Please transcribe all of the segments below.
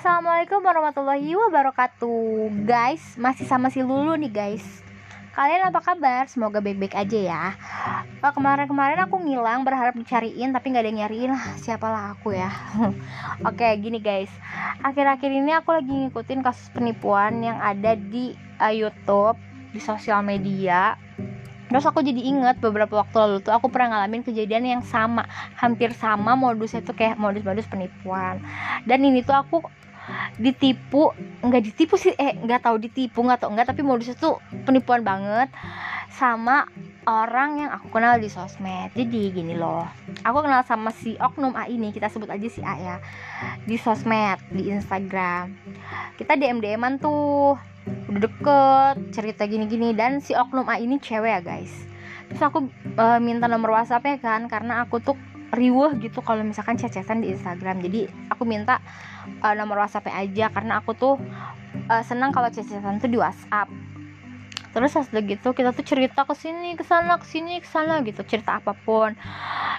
Assalamualaikum warahmatullahi wabarakatuh. Guys, masih sama si Lulu nih guys. Kalian apa kabar? Semoga baik-baik aja ya. Uh, Kemarin-kemarin aku ngilang berharap dicariin Tapi gak ada yang nyariin. Lah Siapalah aku ya. Oke gini guys. Akhir-akhir ini aku lagi ngikutin kasus penipuan Yang ada di uh, Youtube Di sosial media. Terus aku jadi inget beberapa waktu lalu tuh aku pernah ngalamin kejadian yang sama Hampir sama modusnya tuh kayak modus-modus penipuan. Dan ini tuh aku ditipu nggak ditipu sih eh nggak tahu ditipu nggak tau nggak tapi modusnya tuh penipuan banget sama orang yang aku kenal di sosmed. Jadi gini loh aku kenal sama si oknum A ini kita sebut aja si A ya di sosmed di Instagram. Kita DM DMan tuh udah deket cerita gini-gini dan si oknum A ini cewek ya guys. Terus aku e, minta nomor WhatsAppnya kan karena aku tuh riweh gitu kalau misalkan cecetan di Instagram. Jadi aku minta uh, nomor WhatsAppnya aja karena aku tuh uh, senang kalau cecetan tuh di WhatsApp. Terus setelah gitu kita tuh cerita ke sini ke sana ke sini ke sana gitu cerita apa pun.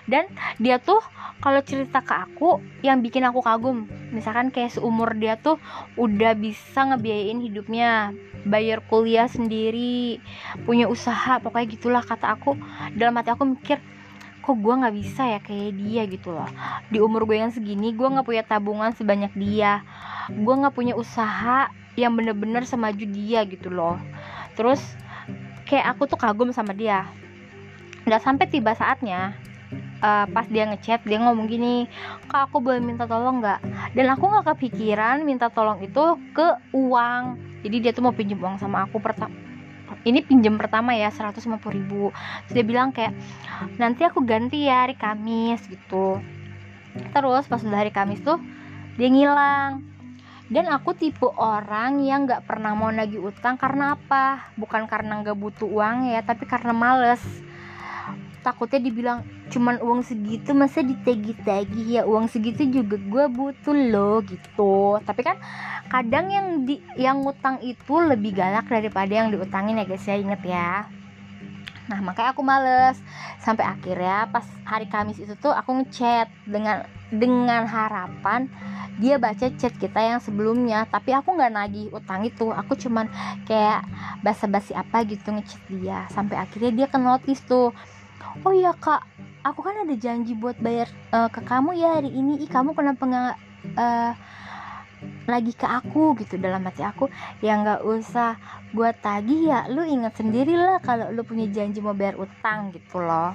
Dan dia tuh kalau cerita ke aku yang bikin aku kagum. Misalkan kayak seumur dia tuh udah bisa ngebiayain hidupnya. Bayar kuliah sendiri punya usaha pokoknya gitulah kata aku. Dalam hati aku mikir kok gue nggak bisa ya kayak dia gitu loh. Di umur gue yang segini gue nggak punya tabungan sebanyak dia. Gue nggak punya usaha yang bener-bener semaju dia gitu loh. Terus kayak aku tuh kagum sama dia. Udah sampai tiba saatnya uh, pas dia ngechat dia ngomong gini kak aku boleh minta tolong nggak? Dan aku nggak kepikiran minta tolong itu ke uang. Jadi dia tuh mau pinjam uang sama aku pertama ini pinjam pertama ya 150 ribu. Terus dia bilang kayak nanti aku ganti ya hari Kamis gitu. Terus pas udah hari Kamis tuh dia ngilang. Dan aku tipe orang yang gak pernah mau nagih utang karena apa? Bukan karena gak butuh uang ya tapi karena males. Takutnya dibilang cuman uang segitu masa ditagi-tagi ya uang segitu juga gue butuh loh gitu. Tapi kan kadang yang di yang ngutang itu lebih galak daripada yang diutangin ya guys. Ya inget ya. Nah makanya aku males. Sampai akhirnya pas hari Kamis itu tuh aku ngechat dengan dengan harapan dia baca chat kita yang sebelumnya. Tapi aku nggak nagih utang itu. Aku cuman kayak basa-basi apa gitu ngechat dia. Sampai akhirnya dia ke notice tuh oh iya kak. Aku kan ada janji buat bayar uh, ke kamu ya hari ini. Ih kamu kenapa nggak uh, lagi ke aku gitu dalam hati aku. Ya nggak usah buat tagih ya. Lu ingat sendiri lah kalau lu punya janji mau bayar utang gitu loh.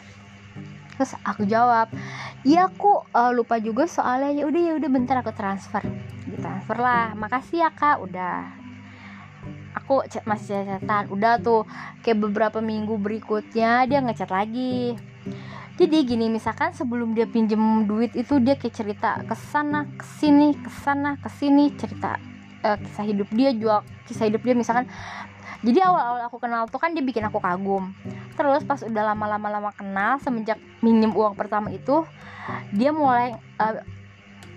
Terus aku jawab iya aku uh, lupa juga soalnya. Ya udah ya udah bentar aku transfer. Transfer lah. Makasih ya kak. Udah aku chat masih catatan udah tuh kayak beberapa minggu berikutnya dia ngechat lagi. Jadi gini misalkan sebelum dia pinjem duit itu dia kayak cerita ke sana ke sini ke sana ke sini cerita uh, kisah hidup dia jual kisah hidup dia misalkan. Jadi awal-awal aku kenal tuh kan dia bikin aku kagum. Terus pas udah lama-lama lama kenal semenjak minjem uang pertama itu dia mulai uh,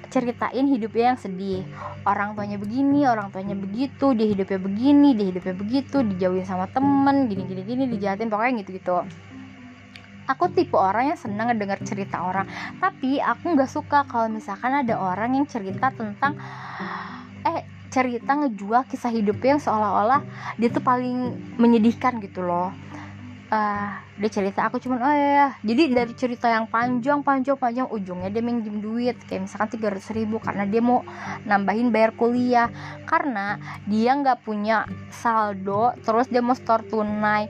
ceritain hidupnya yang sedih. Orang tuanya begini orang tuanya begitu dia hidupnya begini dia hidupnya begitu dijauhin sama temen gini gini gini dijahatin pokoknya gitu gitu aku tipe orang yang senang ngedengar cerita orang tapi aku nggak suka kalau misalkan ada orang yang cerita tentang eh cerita ngejual kisah hidupnya yang seolah-olah dia tuh paling menyedihkan gitu loh uh, dia cerita aku cuman oh ya jadi dari cerita yang panjang panjang panjang ujungnya dia minjem duit kayak misalkan tiga ratus ribu karena dia mau nambahin bayar kuliah. Karena dia nggak punya saldo terus dia mau store tunai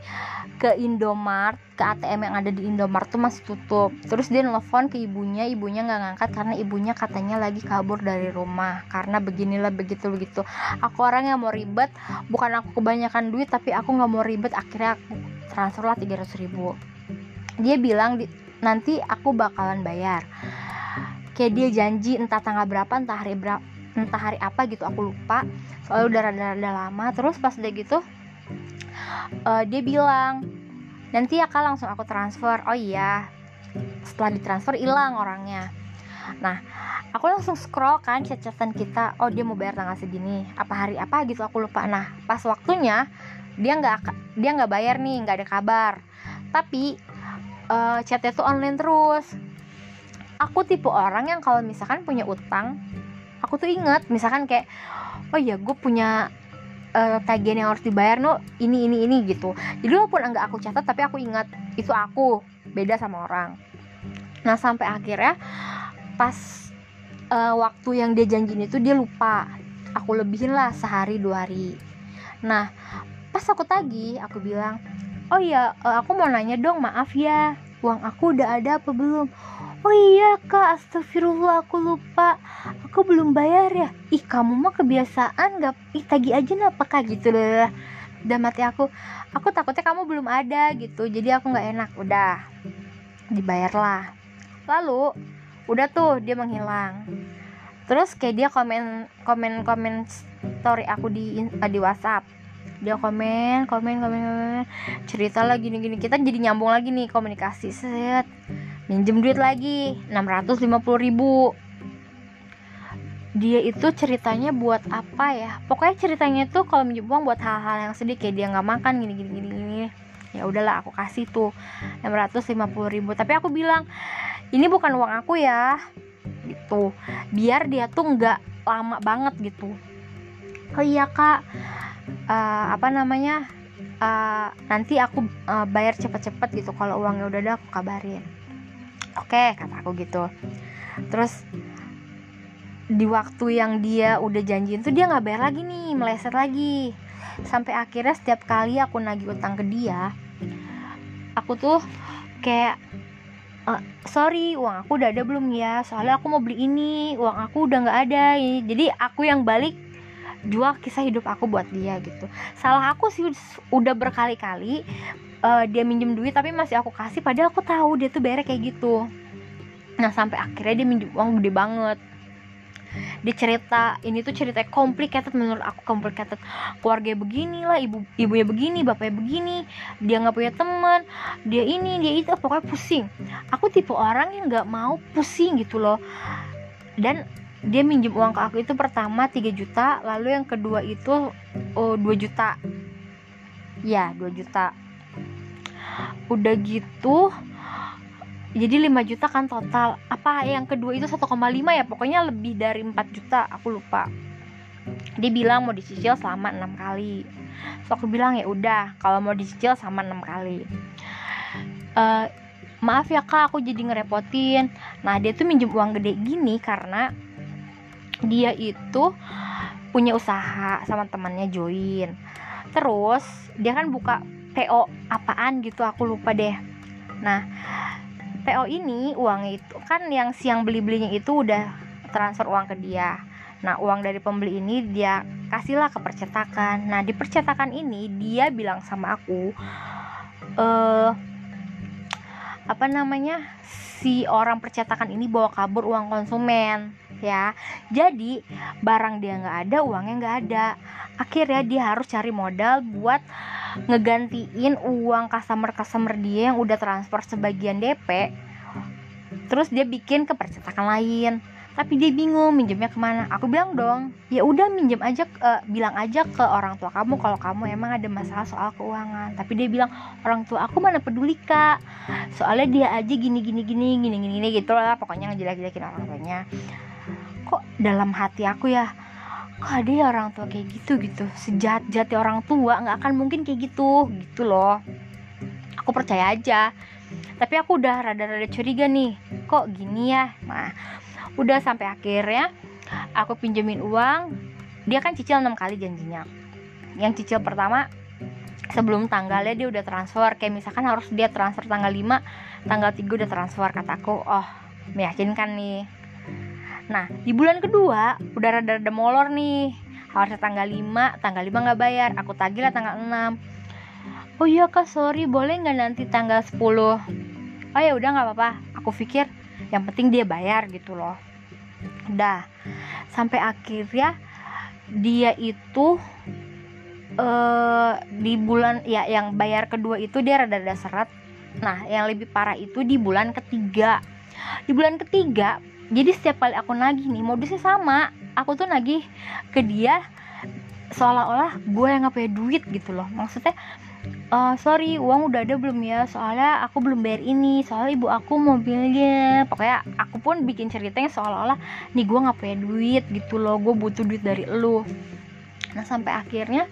ke Indomart ke ATM yang ada di Indomart tuh masih tutup. Terus dia nelfon ke ibunya ibunya nggak ngangkat karena ibunya katanya lagi kabur dari rumah karena beginilah begitu begitu aku orang yang mau ribet bukan aku kebanyakan duit tapi aku nggak mau ribet akhirnya aku transfer lah 300 ribu. Dia bilang nanti aku bakalan bayar. Kayak dia janji entah tanggal berapa entah hari berapa entah hari apa gitu aku lupa. Soalnya udah rada-rada lama. Terus pas udah gitu uh, dia bilang nanti ya kak langsung aku transfer. Oh iya. Setelah ditransfer hilang orangnya. Nah aku langsung scroll kan chat-chatan kita. Oh dia mau bayar tanggal segini. Apa hari apa? Gitu aku lupa. Nah pas waktunya dia nggak dia nggak bayar nih nggak ada kabar. Tapi uh, chatnya tuh online terus. Aku tipe orang yang kalau misalkan punya utang aku tuh inget misalkan kayak oh iya gue punya uh, tagihan yang harus dibayar no ini ini ini gitu. Jadi walaupun enggak aku catat tapi aku ingat itu aku beda sama orang. Nah sampai akhirnya pas uh, waktu yang dia janjiin itu dia lupa. Aku lebihin lah sehari dua hari. Nah pas aku tagih aku bilang oh iya uh, aku mau nanya dong maaf ya uang aku udah ada apa belum? Oh iya kak astagfirullah aku lupa aku belum bayar ya. Ih kamu mah kebiasaan gak ih tagi aja apa kak gitu loh. Dan mati aku aku takutnya kamu belum ada gitu. Jadi aku nggak enak udah dibayarlah. Lalu udah tuh dia menghilang. Terus kayak dia komen komen komen story aku di di WhatsApp dia komen komen komen komen. Cerita lagi gini gini kita jadi nyambung lagi nih komunikasi. Set. Minjem duit lagi 650 ribu. Dia itu ceritanya buat apa ya? Pokoknya ceritanya itu kalau minjem uang buat hal-hal yang sedih kayak dia nggak makan gini gini gini gini. Ya udahlah aku kasih tuh 650 ribu. Tapi aku bilang ini bukan uang aku ya. Gitu. Biar dia tuh nggak lama banget gitu. Oh iya kak uh, apa namanya uh, nanti aku uh, bayar cepet-cepet gitu kalau uangnya udah ada aku kabarin. Oke kata aku gitu. Terus di waktu yang dia udah janjiin tuh dia nggak bayar lagi nih meleset lagi. Sampai akhirnya setiap kali aku nagih utang ke dia aku tuh kayak uh, sorry uang aku udah ada belum ya? Soalnya aku mau beli ini uang aku udah nggak ada. Jadi aku yang balik jual kisah hidup aku buat dia gitu. Salah aku sih udah berkali-kali uh, dia minjem duit tapi masih aku kasih padahal aku tahu dia tuh bayar kayak gitu. Nah sampai akhirnya dia minjem uang gede banget. Dia cerita ini tuh cerita complicated menurut aku complicated. Keluarga begini lah ibu ibunya begini bapaknya begini dia nggak punya teman dia ini dia itu pokoknya pusing. Aku tipe orang yang nggak mau pusing gitu loh. Dan dia minjem uang ke aku itu pertama 3 juta lalu yang kedua itu oh 2 juta. Ya 2 juta. Udah gitu jadi 5 juta kan total. Apa yang kedua itu 1,5 ya? Pokoknya lebih dari 4 juta aku lupa. Dia bilang mau dicicil selama enam kali. So aku bilang ya udah kalau mau dicicil sama enam kali. Uh, maaf ya kak aku jadi ngerepotin. Nah dia tuh minjem uang gede gini karena dia itu punya usaha sama temannya join. Terus dia kan buka PO apaan gitu aku lupa deh. Nah PO ini uang itu kan yang siang beli-belinya itu udah transfer uang ke dia. Nah uang dari pembeli ini dia kasihlah ke percetakan. Nah di percetakan ini dia bilang sama aku eh apa namanya si orang percetakan ini bawa kabur uang konsumen ya. Jadi barang dia nggak ada uangnya nggak ada. Akhirnya dia harus cari modal buat ngegantiin uang customer customer dia yang udah transfer sebagian DP terus dia bikin ke percetakan lain tapi dia bingung minjemnya ke mana? Aku bilang dong ya udah minjem aja uh, bilang aja ke orang tua kamu kalau kamu emang ada masalah soal keuangan. Tapi dia bilang orang tua aku mana peduli kak? Soalnya dia aja gini gini gini gini gini, gini gitu lah pokoknya ngejelek-jelekin orang tuanya. Kok dalam hati aku ya kok ada ya orang tua kayak gitu gitu? Sejat jati orang tua nggak akan mungkin kayak gitu. Gitu loh. Aku percaya aja. Tapi aku udah rada-rada curiga nih kok gini ya? Nah udah sampai akhirnya aku pinjemin uang dia kan cicil enam kali janjinya yang cicil pertama sebelum tanggalnya dia udah transfer kayak misalkan harus dia transfer tanggal 5 tanggal 3 udah transfer kataku oh meyakinkan nih Nah, di bulan kedua udah rada-rada molor nih. Harusnya tanggal 5, tanggal 5 nggak bayar. Aku tagih lah tanggal 6. Oh iya kak, sorry, boleh nggak nanti tanggal 10? Oh ya udah nggak apa-apa. Aku pikir yang penting dia bayar gitu loh. Udah, sampai akhirnya dia itu uh, di bulan ya yang bayar kedua itu dia rada-rada seret. Nah, yang lebih parah itu di bulan ketiga. Di bulan ketiga jadi setiap kali aku nagih nih modusnya sama aku tuh nagih ke dia seolah-olah gue yang punya duit gitu loh maksudnya uh, sorry uang udah ada belum ya? Soalnya aku belum bayar ini. Soalnya ibu aku mobilnya. Pokoknya aku pun bikin ceritanya seolah-olah nih gue nggak punya duit gitu loh. Gue butuh duit dari lu. Nah sampai akhirnya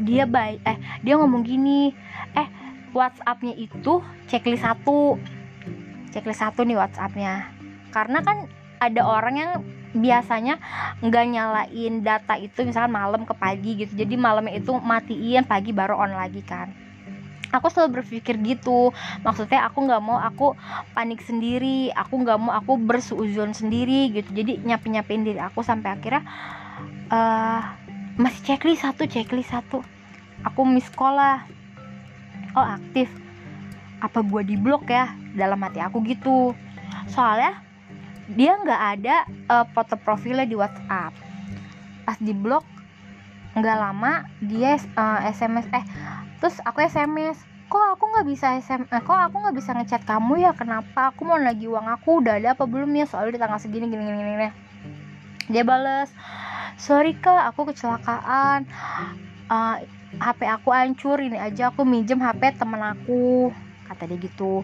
dia baik eh dia ngomong gini eh WhatsAppnya itu checklist satu. Checklist satu nih WhatsAppnya. Karena kan ada orang yang biasanya nggak nyalain data itu misalkan malam ke pagi gitu. Jadi malamnya itu matiin pagi baru on lagi kan. Aku selalu berpikir gitu. Maksudnya aku nggak mau aku panik sendiri. Aku nggak mau aku bersuuzon sendiri gitu. Jadi nyapi nyapin diri aku sampai akhirnya uh, masih checklist satu checklist satu. Aku miss sekolah oh aktif. Apa gua di blok ya? Dalam hati aku gitu. Soalnya dia nggak ada uh, foto profilnya di WhatsApp. Pas di blok nggak lama dia uh, eh, SMS eh terus aku SMS kok aku nggak bisa SMS eh, kok aku nggak bisa ngechat kamu ya? Kenapa? Aku mau lagi uang aku udah ada apa belum ya? Soalnya di tanggal segini gini gini gini. Dia bales sorry kak aku kecelakaan. Uh, eh, HP aku hancur ini aja aku minjem HP temen aku. Kata dia gitu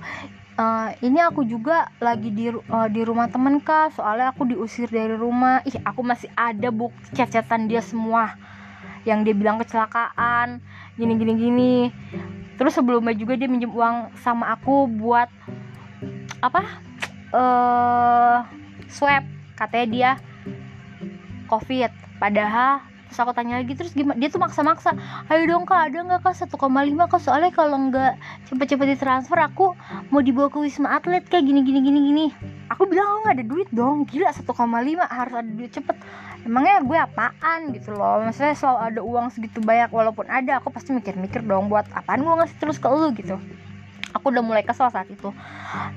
uh, ini aku juga lagi di uh, di rumah temen kak. Soalnya aku diusir dari rumah. Ih aku masih ada bukti chat-chatan dia semua. Yang dia bilang kecelakaan gini gini gini. Terus sebelumnya juga dia minjem uang sama aku buat apa uh, swab. Katanya dia covid. Padahal terus aku tanya lagi terus gimana dia tuh maksa-maksa ayo dong kak ada nggak kak? 1,5 kak? Soalnya kalau nggak cepet-cepet ditransfer aku mau dibawa ke wisma atlet kayak gini gini gini gini. Aku bilang aku nggak ada duit dong. Gila 1,5 harus ada duit cepet. Emangnya gue apaan gitu loh? Maksudnya selalu ada uang segitu banyak walaupun ada aku pasti mikir-mikir dong buat apaan gue ngasih terus ke lu? Gitu. Aku udah mulai kesel saat itu.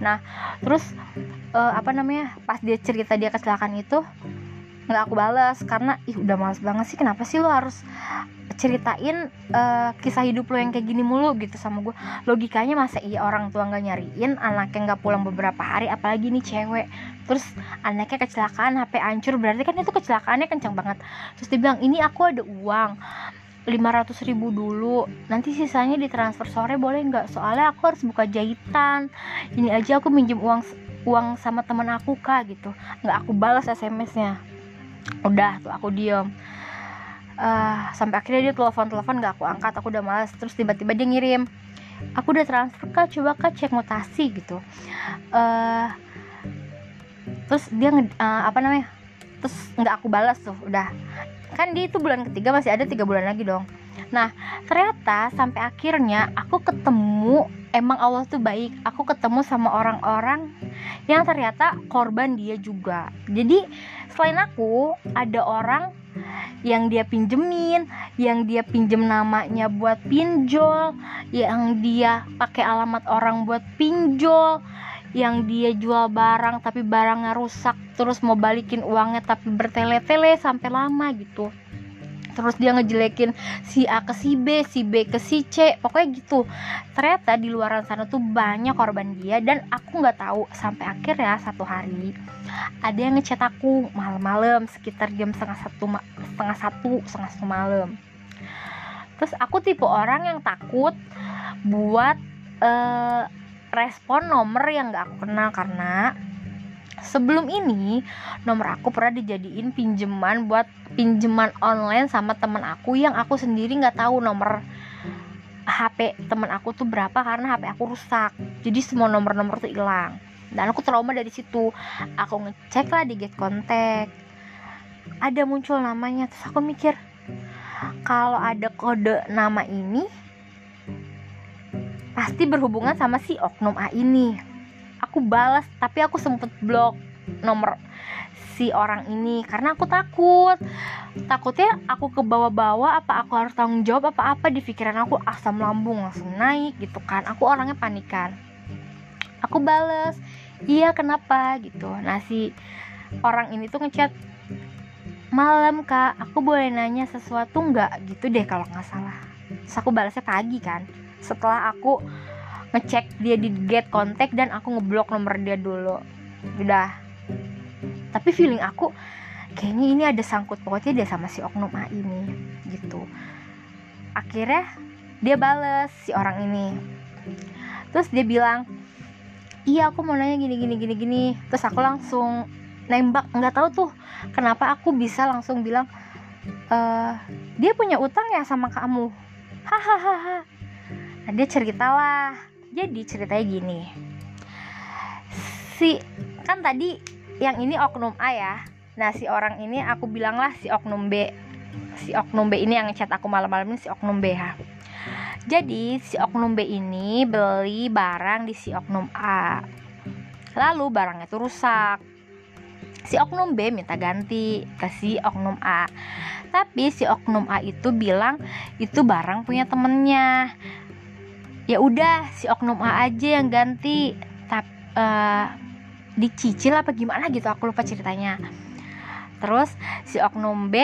Nah terus uh, apa namanya pas dia cerita dia kecelakaan itu nggak aku balas karena ih udah males banget sih kenapa sih lo harus ceritain uh, kisah hidup lo yang kayak gini mulu gitu sama gue logikanya masa iya orang tua nggak nyariin anaknya nggak pulang beberapa hari apalagi nih cewek. Terus anaknya kecelakaan HP hancur berarti kan itu kecelakaannya kencang banget. Terus dia bilang ini aku ada uang 500 ribu dulu. Nanti sisanya ditransfer sore boleh nggak? Soalnya aku harus buka jahitan. Ini aja aku minjem uang uang sama teman aku kak gitu. Nggak aku balas smsnya udah tuh aku diem. Uh, sampai akhirnya dia telepon telepon gak aku angkat. Aku udah males terus tiba-tiba dia ngirim aku udah transfer kak. Coba kak cek mutasi gitu. Uh, terus dia uh, apa namanya terus nggak aku balas tuh udah kan dia itu bulan ketiga masih ada tiga bulan lagi dong. Nah ternyata sampai akhirnya aku ketemu emang Allah tuh baik. Aku ketemu sama orang-orang yang ternyata korban dia juga. Jadi selain aku ada orang yang dia pinjemin, yang dia pinjem namanya buat pinjol, yang dia pakai alamat orang buat pinjol, yang dia jual barang tapi barangnya rusak terus mau balikin uangnya tapi bertele-tele sampai lama gitu terus dia ngejelekin si A ke si B, si B ke si C, pokoknya gitu. Ternyata di luar sana tuh banyak korban dia dan aku nggak tahu sampai akhir ya satu hari ada yang ngechat aku malam-malam sekitar jam setengah satu setengah satu setengah satu malam. Terus aku tipe orang yang takut buat uh, respon nomor yang nggak aku kenal karena sebelum ini nomor aku pernah dijadiin pinjaman buat pinjaman online sama temen aku yang aku sendiri nggak tahu nomor HP temen aku tuh berapa karena HP aku rusak. Jadi semua nomor-nomor tuh hilang. Dan aku trauma dari situ. Aku ngecek lah di get contact. Ada muncul namanya. Terus aku mikir kalau ada kode nama ini pasti berhubungan sama si oknum A ini. Aku balas tapi aku sempet blok nomor si orang ini karena aku takut. Takutnya aku ke bawah-bawah apa aku harus tanggung jawab apa-apa di pikiran aku asam lambung langsung naik gitu kan. Aku orangnya panikan. Aku bales iya kenapa? gitu. Nah si orang ini tuh ngechat malam kak aku boleh nanya sesuatu nggak? Gitu deh kalau nggak salah. Terus aku balasnya pagi kan setelah aku ngecek dia di get kontak dan aku ngeblok nomor dia dulu. Udah. Tapi feeling aku kayaknya ini ada sangkut pautnya dia sama si oknum A ini gitu. Akhirnya dia bales si orang ini. Terus dia bilang iya aku mau nanya gini gini gini gini. Terus aku langsung nembak nggak tahu tuh kenapa aku bisa langsung bilang e, dia punya utang ya sama kamu? Hahaha nah dia ceritalah jadi ceritanya gini. Si kan tadi yang ini oknum A ya. Nah si orang ini aku bilang lah si oknum B. Si oknum B ini yang chat aku malam-malam ini si oknum B ya jadi si oknum B ini beli barang di si oknum A. Lalu barangnya itu rusak. Si oknum B minta ganti ke si oknum A. Tapi si oknum A itu bilang itu barang punya temennya ya udah si oknum A aja yang ganti. Tapi uh, dicicil apa gimana gitu aku lupa ceritanya. Terus si oknum B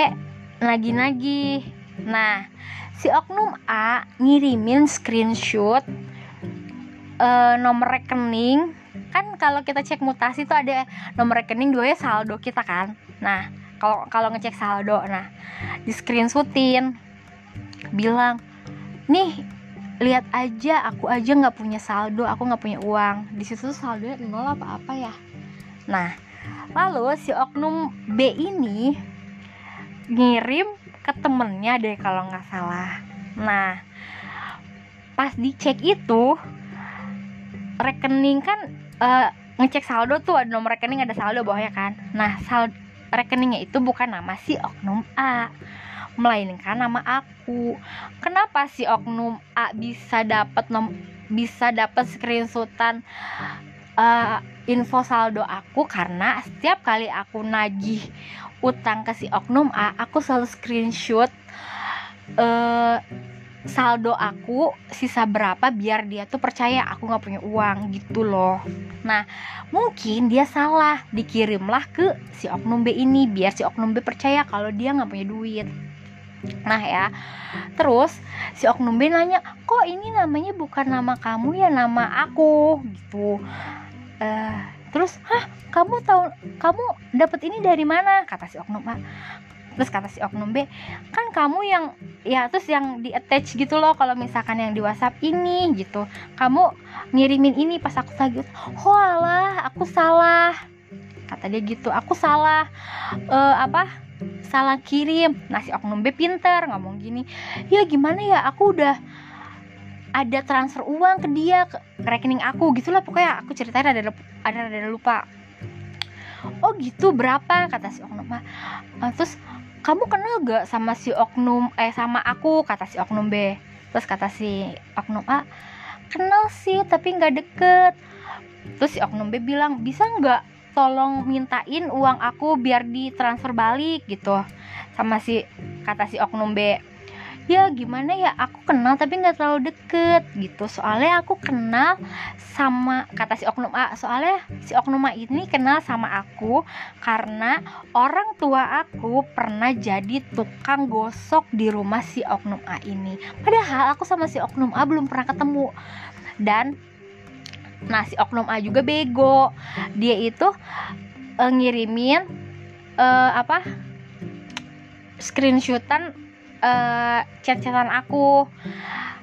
lagi-lagi nah si oknum A ngirimin screenshot uh, nomor rekening. Kan kalau kita cek mutasi tuh ada nomor rekening dua ya saldo kita kan. Nah kalau kalau ngecek saldo nah di screenshotin. Bilang nih lihat aja aku aja nggak punya saldo aku nggak punya uang. Di situ saldo nol apa apa ya? Nah lalu si oknum B ini ngirim ke temennya deh kalau nggak salah. Nah pas dicek itu rekening kan uh, ngecek saldo tuh ada nomor rekening ada saldo bawahnya kan? Nah saldo rekeningnya itu bukan nama si oknum A melainkan nama aku. Kenapa si oknum A bisa dapat bisa dapat screenshotan uh, info saldo aku? Karena setiap kali aku nagih utang ke si oknum A aku selalu screenshot uh, saldo aku sisa berapa biar dia tuh percaya aku nggak punya uang gitu loh. Nah mungkin dia salah dikirimlah ke si oknum B ini biar si oknum B percaya kalau dia nggak punya duit nah ya. Terus si oknum B nanya kok ini namanya bukan nama kamu ya nama aku? Gitu. Uh, terus hah? Kamu tahu kamu dapat ini dari mana? Kata si oknum A. Terus kata si oknum B kan kamu yang ya terus yang di attach gitu loh kalau misalkan yang di WhatsApp ini gitu. Kamu ngirimin ini pas aku lagi oh alah aku salah. Kata dia gitu aku salah. Uh, apa salah kirim. Nah si oknum B pinter ngomong gini. Ya gimana ya? Aku udah ada transfer uang ke dia ke rekening aku. Gitulah pokoknya aku ceritain ada ada ada lupa. Oh gitu. Berapa? Kata si oknum uh, terus kamu kenal gak sama si oknum eh sama aku? Kata si oknum B. Terus kata si oknum A kenal sih tapi nggak deket. Terus si oknum B bilang bisa nggak tolong mintain uang aku biar ditransfer balik gitu. Sama si kata si oknum B ya gimana ya? Aku kenal tapi nggak terlalu deket gitu. Soalnya aku kenal sama kata si oknum A soalnya si oknum A ini kenal sama aku karena orang tua aku pernah jadi tukang gosok di rumah si oknum A ini. Padahal aku sama si oknum A belum pernah ketemu. Dan nah si oknum A juga bego. Dia itu uh, ngirimin uh, apa screenshotan uh, chat-chatan aku.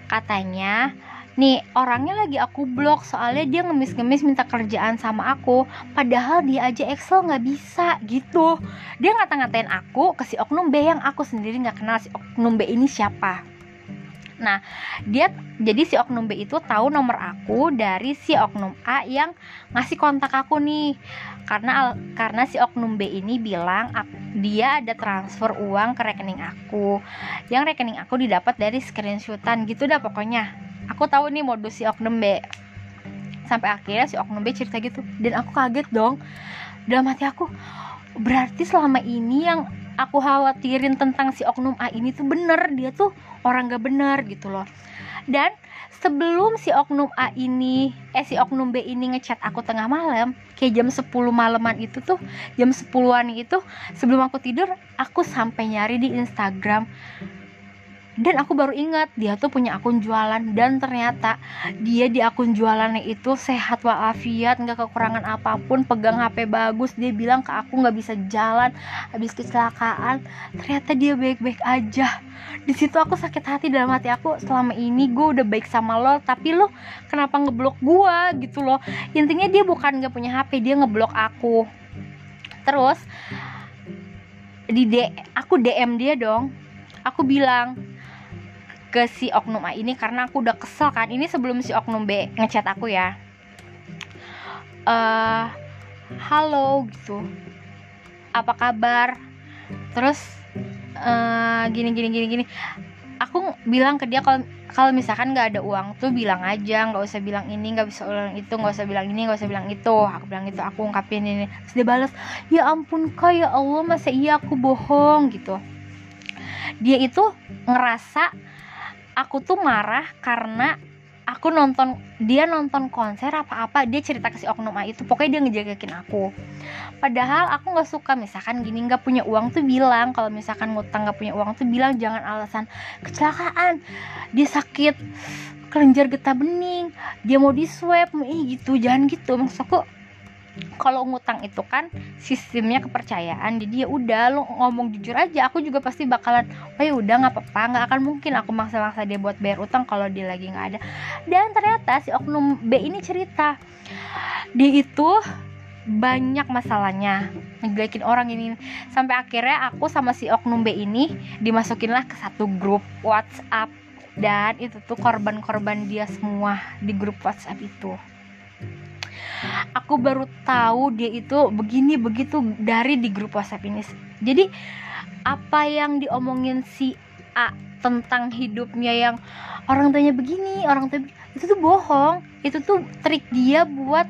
Katanya nih orangnya lagi aku blok soalnya dia ngemis-ngemis minta kerjaan sama aku. Padahal dia aja Excel nggak bisa gitu. Dia ngata-ngatain aku ke si oknum B yang aku sendiri nggak kenal si oknum B ini siapa Nah, dia jadi si oknum B itu tahu nomor aku dari si oknum A yang ngasih kontak aku nih. Karena karena si oknum B ini bilang dia ada transfer uang ke rekening aku. Yang rekening aku didapat dari screenshotan gitu dah pokoknya. Aku tahu nih modus si oknum B. Sampai akhirnya si oknum B cerita gitu dan aku kaget dong. Dalam hati aku, berarti selama ini yang aku khawatirin tentang si oknum A ini tuh bener dia tuh orang gak bener gitu loh. Dan sebelum si oknum A ini eh si oknum B ini ngechat aku tengah malam kayak jam 10 malaman itu tuh jam 10-an itu sebelum aku tidur aku sampai nyari di Instagram dan aku baru ingat dia tuh punya akun jualan dan ternyata dia di akun jualannya itu sehat walafiat nggak kekurangan apa pun pegang HP bagus. Dia bilang ke aku nggak bisa jalan habis kecelakaan. Ternyata dia baik-baik aja. Di situ aku sakit hati dalam hati aku selama ini gue udah baik sama lo tapi lo kenapa ngeblok gue gitu loh? Intinya dia bukan nggak punya HP dia ngeblok aku. Terus di D aku DM dia dong. Aku bilang ke si oknum A ini karena aku udah kesel kan. Ini sebelum si oknum B ngechat aku ya. Uh, halo gitu. Apa kabar? Terus uh, gini gini gini gini. Aku bilang ke dia kalau kalau misalkan nggak ada uang tuh bilang aja. Nggak usah bilang ini nggak bisa ulang itu nggak usah bilang ini nggak usah bilang itu. Aku bilang itu aku ungkapin ini. Terus dia balas ya ampun kak ya Allah masa iya aku bohong gitu. Dia itu ngerasa aku tuh marah karena aku nonton dia nonton konser apa-apa dia cerita ke si oknum A itu pokoknya dia ngejagakin aku. Padahal aku nggak suka misalkan gini nggak punya uang tuh bilang kalau misalkan ngutang nggak punya uang tuh bilang jangan alasan kecelakaan dia sakit kelenjar getah bening dia mau di swab gitu jangan gitu. Maksud aku kalau ngutang itu kan sistemnya kepercayaan jadi ya udah lo ngomong jujur aja aku juga pasti bakalan oh ya udah nggak apa-apa nggak akan mungkin aku maksa-maksa dia buat bayar utang kalau dia lagi nggak ada. Dan ternyata si oknum B ini cerita dia itu banyak masalahnya ngejelekin orang ini. Sampai akhirnya aku sama si oknum B ini dimasukinlah ke satu grup WhatsApp dan itu tuh korban-korban dia semua di grup WhatsApp itu aku baru tahu dia itu begini begitu dari di grup WhatsApp ini. Jadi apa yang diomongin si A tentang hidupnya yang orang tuanya begini orang tuanya itu tuh bohong. Itu tuh trik dia buat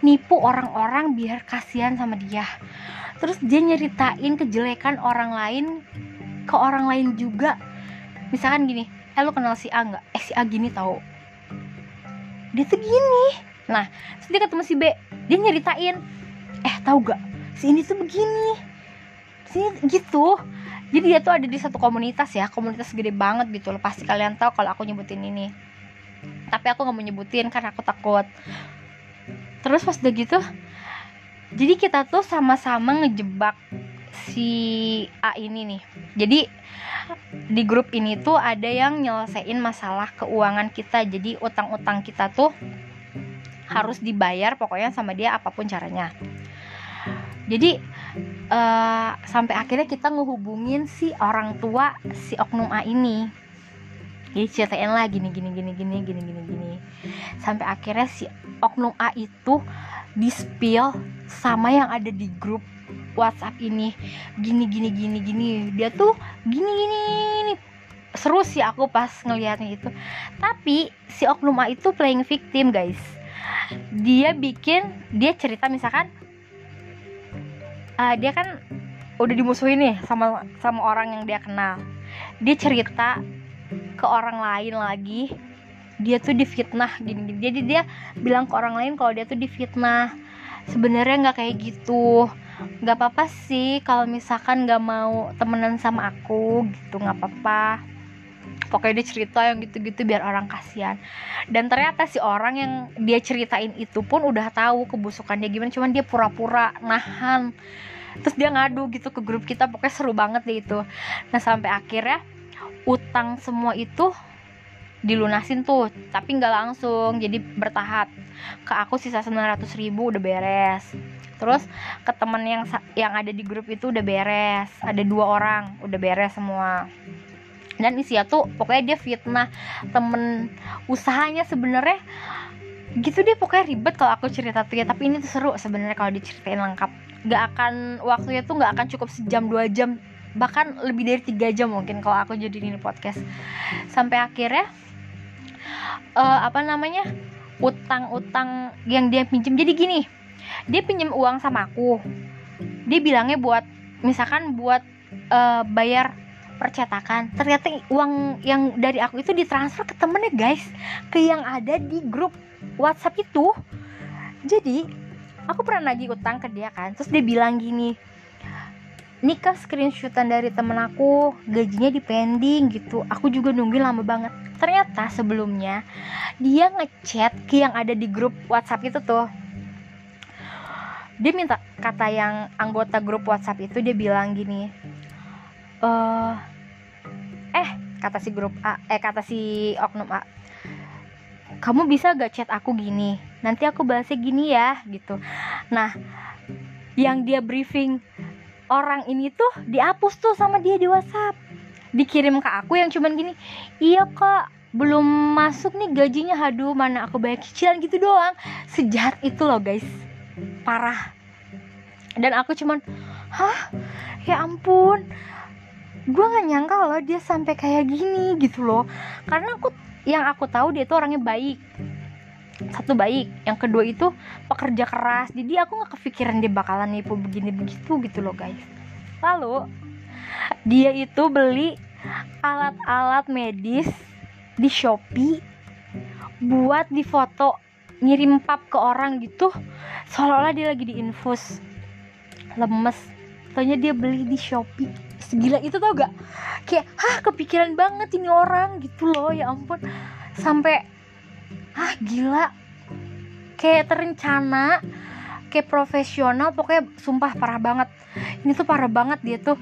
nipu orang-orang biar kasihan sama dia. Terus dia nyeritain kejelekan orang lain ke orang lain juga. Misalkan gini eh lo kenal si A nggak? Eh si A gini tau. Dia tuh gini nah terus dia ketemu si B. Dia nyeritain eh tahu gak? Si ini tuh begini. Si gitu. Jadi dia tuh ada di satu komunitas ya komunitas gede banget gitu loh. Pasti kalian tahu kalau aku nyebutin ini. Tapi aku nggak mau nyebutin karena aku takut. Terus pas udah gitu jadi kita tuh sama-sama ngejebak si A ini nih. Jadi di grup ini tuh ada yang nyelesain masalah keuangan kita. Jadi utang-utang kita tuh harus dibayar pokoknya sama dia apa pun caranya. Jadi uh, sampai akhirnya kita ngehubungin si orang tua si oknum A ini. Jadi ceritain lah gini gini gini gini gini gini gini. Sampai akhirnya si oknum A itu di spill sama yang ada di grup WhatsApp ini. Gini gini gini gini. Dia tuh gini gini, gini. seru sih aku pas ngelihatnya itu. Tapi si oknum A itu playing victim guys dia bikin dia cerita misalkan uh, dia kan udah dimusuhin nih sama sama orang yang dia kenal. Dia cerita ke orang lain lagi dia tuh difitnah gini. Jadi dia bilang ke orang lain kalau dia tuh difitnah. Sebenarnya nggak kayak gitu. Nggak apa-apa sih kalau misalkan nggak mau temenan sama aku gitu nggak apa-apa pokoknya dia cerita yang gitu-gitu biar orang kasihan. Dan ternyata si orang yang dia ceritain itu pun udah tahu kebusukan dia gimana cuman dia pura-pura nahan. Terus dia ngadu gitu ke grup kita pokoknya seru banget deh itu. Nah sampai akhirnya utang semua itu dilunasin tuh tapi nggak langsung jadi bertahap. Ke aku sisa 900 ribu udah beres. Terus ke temen yang yang ada di grup itu udah beres. Ada dua orang udah beres semua dan Isia tuh pokoknya dia fitnah temen usahanya sebenarnya. Gitu deh pokoknya ribet kalau aku cerita tuh ya. Tapi ini tuh seru sebenarnya kalau diceritain lengkap. Gak akan waktunya tuh gak akan cukup sejam dua jam. Bahkan lebih dari tiga jam mungkin kalau aku jadi ini podcast. Sampai akhirnya uh, apa namanya utang-utang yang dia pinjam. Jadi gini dia pinjam uang sama aku. Dia bilangnya buat misalkan buat uh, bayar percetakan. Ternyata uang yang dari aku itu ditransfer ke temennya guys. Ke yang ada di grup WhatsApp itu. Jadi aku pernah lagi utang ke dia kan. Terus dia bilang gini nikah screenshotan dari temen aku. Gajinya di pending gitu. Aku juga nungguin lama banget. Ternyata sebelumnya dia ngechat ke yang ada di grup WhatsApp itu tuh. Dia minta kata yang anggota grup WhatsApp itu dia bilang gini eh eh kata si grup A eh kata si oknum A. Kamu bisa gak chat aku gini? Nanti aku balasnya gini ya gitu. Nah yang dia briefing orang ini tuh dihapus tuh sama dia di WhatsApp. Dikirim ke aku yang cuman gini iya kak belum masuk nih gajinya. Haduh mana aku bayar cicilan gitu doang. Sejahat itu loh guys. Parah. Dan aku cuman hah? Ya ampun gue nggak nyangka loh dia sampai kayak gini gitu loh. Karena aku yang aku tahu dia tuh orangnya baik. Satu baik yang kedua itu pekerja keras. Jadi aku nggak kepikiran dia bakalan nipu begini begitu gitu loh guys. Lalu dia itu beli alat-alat medis di Shopee buat difoto ngirim pap ke orang gitu. Seolah-olah dia lagi diinfus lemes. Taunya dia beli di Shopee segila itu tau gak? Kayak hah kepikiran banget ini orang gitu loh ya ampun. Sampai ah gila. Kayak terencana kayak profesional pokoknya sumpah parah banget. Ini tuh parah banget dia tuh.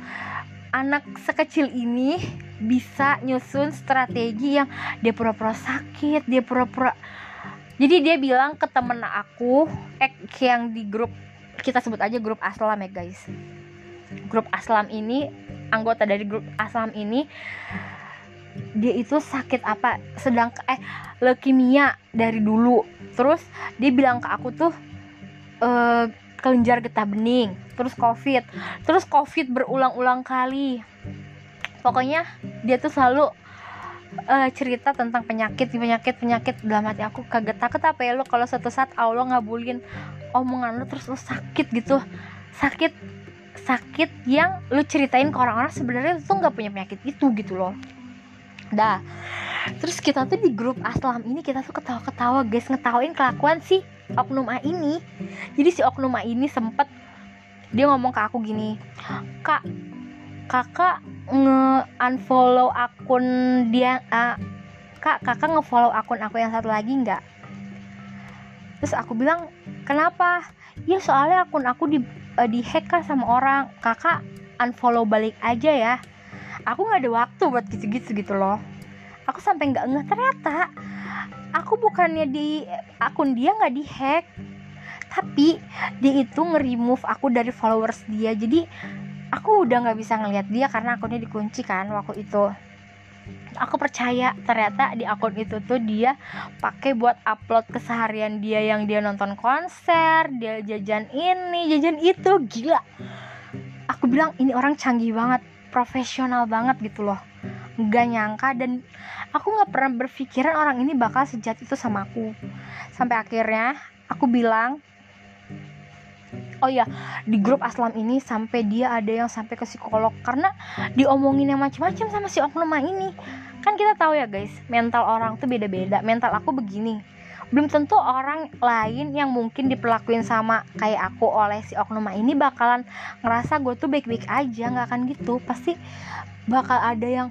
Anak sekecil ini bisa nyusun strategi yang dia pura-pura sakit dia pura-pura jadi dia bilang ke temen aku eh yang di grup kita sebut aja grup aslam ya guys. Grup aslam ini anggota dari grup aslam ini dia itu sakit apa? Sedang eh leukemia dari dulu. Terus dia bilang ke aku tuh eh, kelenjar getah bening terus covid. Terus covid berulang-ulang kali. Pokoknya dia tuh selalu uh, cerita tentang penyakit penyakit penyakit. Dalam hati aku kaget takut apa ya lo? Kalau suatu saat Allah ngabulin omongan lo terus lo sakit gitu. Sakit sakit yang lo ceritain ke orang-orang sebenarnya tuh nggak punya penyakit itu gitu loh. Dah. Terus kita tuh di grup aslam ini kita tuh ketawa-ketawa guys. Ngetawain kelakuan si oknum A ini. Jadi si oknum A ini sempet dia ngomong ke aku gini kak kakak nge unfollow akun dia uh, kak kakak ngefollow akun aku yang satu lagi nggak? Terus aku bilang kenapa? Ya soalnya akun aku di uh, di hack kan sama orang? Kakak unfollow balik aja ya. Aku nggak ada waktu buat gitu-gitu gitu loh. Aku sampai nggak ngeh. Ternyata aku bukannya di akun dia nggak di hack tapi dia itu nge-remove aku dari followers dia. Jadi aku udah nggak bisa ngelihat dia karena akunnya dikunci kan waktu itu aku percaya ternyata di akun itu tuh dia pakai buat upload keseharian dia yang dia nonton konser dia jajan ini jajan itu. Gila. Aku bilang ini orang canggih banget profesional banget gitu loh. Nggak nyangka dan aku nggak pernah berpikiran orang ini bakal sejat itu sama aku. Sampai akhirnya aku bilang oh ya di grup aslam ini sampai dia ada yang sampai ke psikolog. Karena diomongin yang macam-macam sama si oknum ini. Kan kita tahu ya guys mental orang tuh beda-beda. Mental aku begini. Belum tentu orang lain yang mungkin diperlakuin sama kayak aku oleh si oknum ini bakalan ngerasa gue tuh baik-baik aja. Nggak akan gitu. Pasti bakal ada yang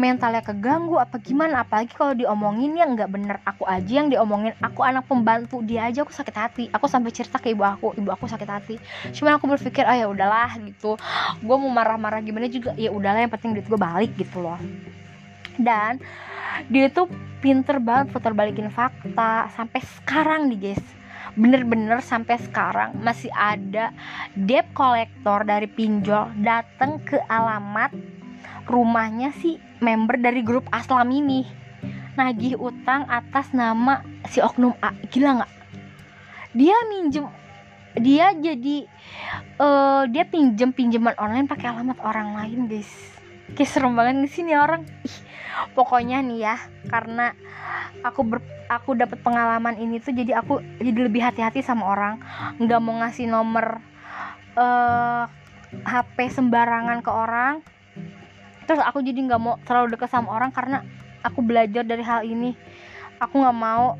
mentalnya keganggu apa gimana apalagi kalau diomongin yang nggak bener. Aku aja yang diomongin aku anak pembantu dia aja aku sakit hati. Aku sampai cerita ke ibu aku ibu aku sakit hati. Cuman aku berpikir oh ya udahlah gitu. Gue mau marah-marah gimana juga ya udahlah yang penting duit gue balik gitu loh. Dan dia tuh pinter banget putar balikin fakta sampai sekarang nih guys. Bener-bener sampai sekarang masih ada debt collector dari pinjol datang ke alamat rumahnya si member dari grup Aslam ini. Nagih utang atas nama si oknum A. Gila nggak? Dia minjem dia jadi uh, dia pinjem pinjaman online pakai alamat orang lain guys. Kayak serem banget di sini orang? Ih, pokoknya nih ya karena aku ber, aku dapat pengalaman ini tuh jadi aku jadi lebih hati-hati sama orang. Nggak mau ngasih nomor uh, eh, HP sembarangan ke orang terus aku jadi nggak mau terlalu dekat sama orang karena aku belajar dari hal ini. Aku nggak mau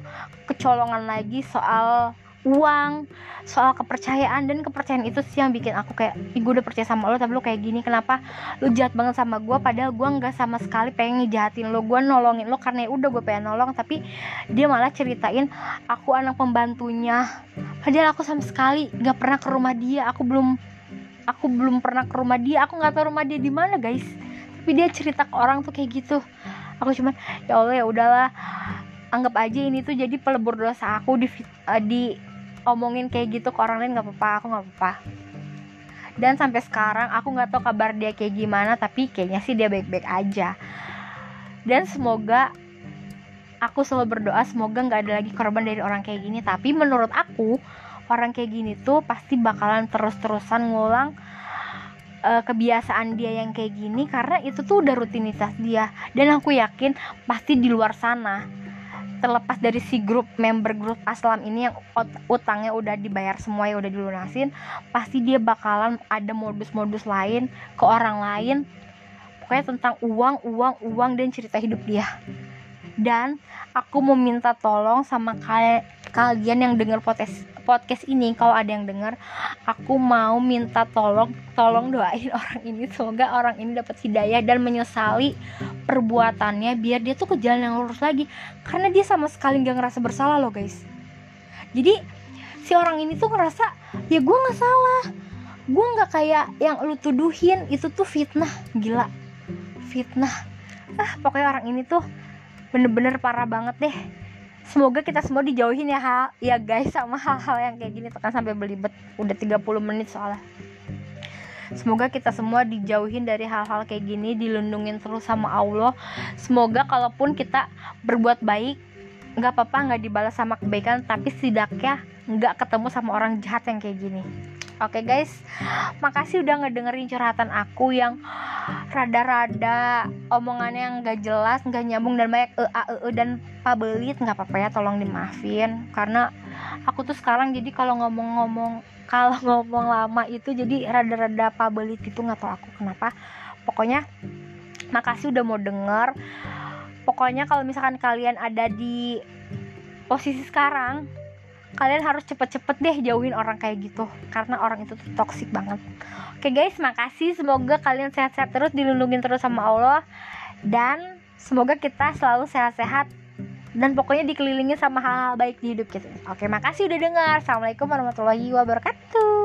kecolongan lagi soal uang soal kepercayaan dan kepercayaan itu sih yang bikin aku kayak gue udah percaya sama lo tapi lo kayak gini kenapa lo jahat banget sama gue padahal gue nggak sama sekali pengen ngejahatin lo gue nolongin lo karena ya udah gue pengen nolong tapi dia malah ceritain aku anak pembantunya padahal aku sama sekali nggak pernah ke rumah dia aku belum aku belum pernah ke rumah dia aku nggak tahu rumah dia di mana guys tapi dia cerita ke orang tuh kayak gitu. Aku cuman ya allah ya udahlah. Anggap aja ini tuh jadi pelebur dosa aku di uh, di omongin kayak gitu ke orang lain nggak apa-apa aku nggak apa-apa. Dan sampai sekarang aku nggak tahu kabar dia kayak gimana tapi kayaknya sih dia baik-baik aja. Dan semoga aku selalu berdoa semoga nggak ada lagi korban dari orang kayak gini. Tapi menurut aku orang kayak gini tuh pasti bakalan terus-terusan ngulang uh, kebiasaan dia yang kayak gini karena itu tuh udah rutinitas dia. Dan aku yakin pasti di luar sana terlepas dari si grup member grup Aslam ini yang utangnya udah dibayar semua ya udah dilunasin pasti dia bakalan ada modus-modus lain ke orang lain. Pokoknya tentang uang uang uang dan cerita hidup dia. Dan aku mau minta tolong sama kalian kalian yang dengar podcast podcast ini kalau ada yang dengar aku mau minta tolong tolong doain orang ini. Semoga orang ini dapat hidayah dan menyesali perbuatannya biar dia tuh ke jalan yang lurus lagi. Karena dia sama sekali nggak ngerasa bersalah loh guys. Jadi si orang ini tuh ngerasa ya gue nggak salah. Gue nggak kayak yang lu tuduhin. Itu tuh fitnah. Gila. Fitnah. Ah pokoknya orang ini tuh bener-bener parah banget deh semoga kita semua dijauhin ya hal ya guys sama hal-hal yang kayak gini tekan sampai belibet udah 30 menit soalnya Semoga kita semua dijauhin dari hal-hal kayak gini, dilindungin terus sama Allah. Semoga kalaupun kita berbuat baik, nggak apa-apa nggak dibalas sama kebaikan, tapi setidaknya nggak ketemu sama orang jahat yang kayak gini. Oke okay guys, makasih udah ngedengerin curhatan aku yang rada-rada omongannya yang gak jelas, gak nyambung dan banyak e a e, -e dan pabelit nggak apa-apa ya, tolong dimaafin. Karena aku tuh sekarang jadi kalau ngomong-ngomong kalau ngomong lama itu jadi rada-rada pabelit gitu nggak tahu aku kenapa. Pokoknya makasih udah mau denger. Pokoknya kalau misalkan kalian ada di posisi sekarang kalian harus cepet-cepet deh jauhin orang kayak gitu. Karena orang itu tuh toxic banget. Oke guys makasih. Semoga kalian sehat-sehat terus dilindungi terus sama Allah. Dan semoga kita selalu sehat-sehat dan pokoknya dikelilingi sama hal-hal baik di hidup kita. Oke makasih udah dengar. Assalamualaikum warahmatullahi wabarakatuh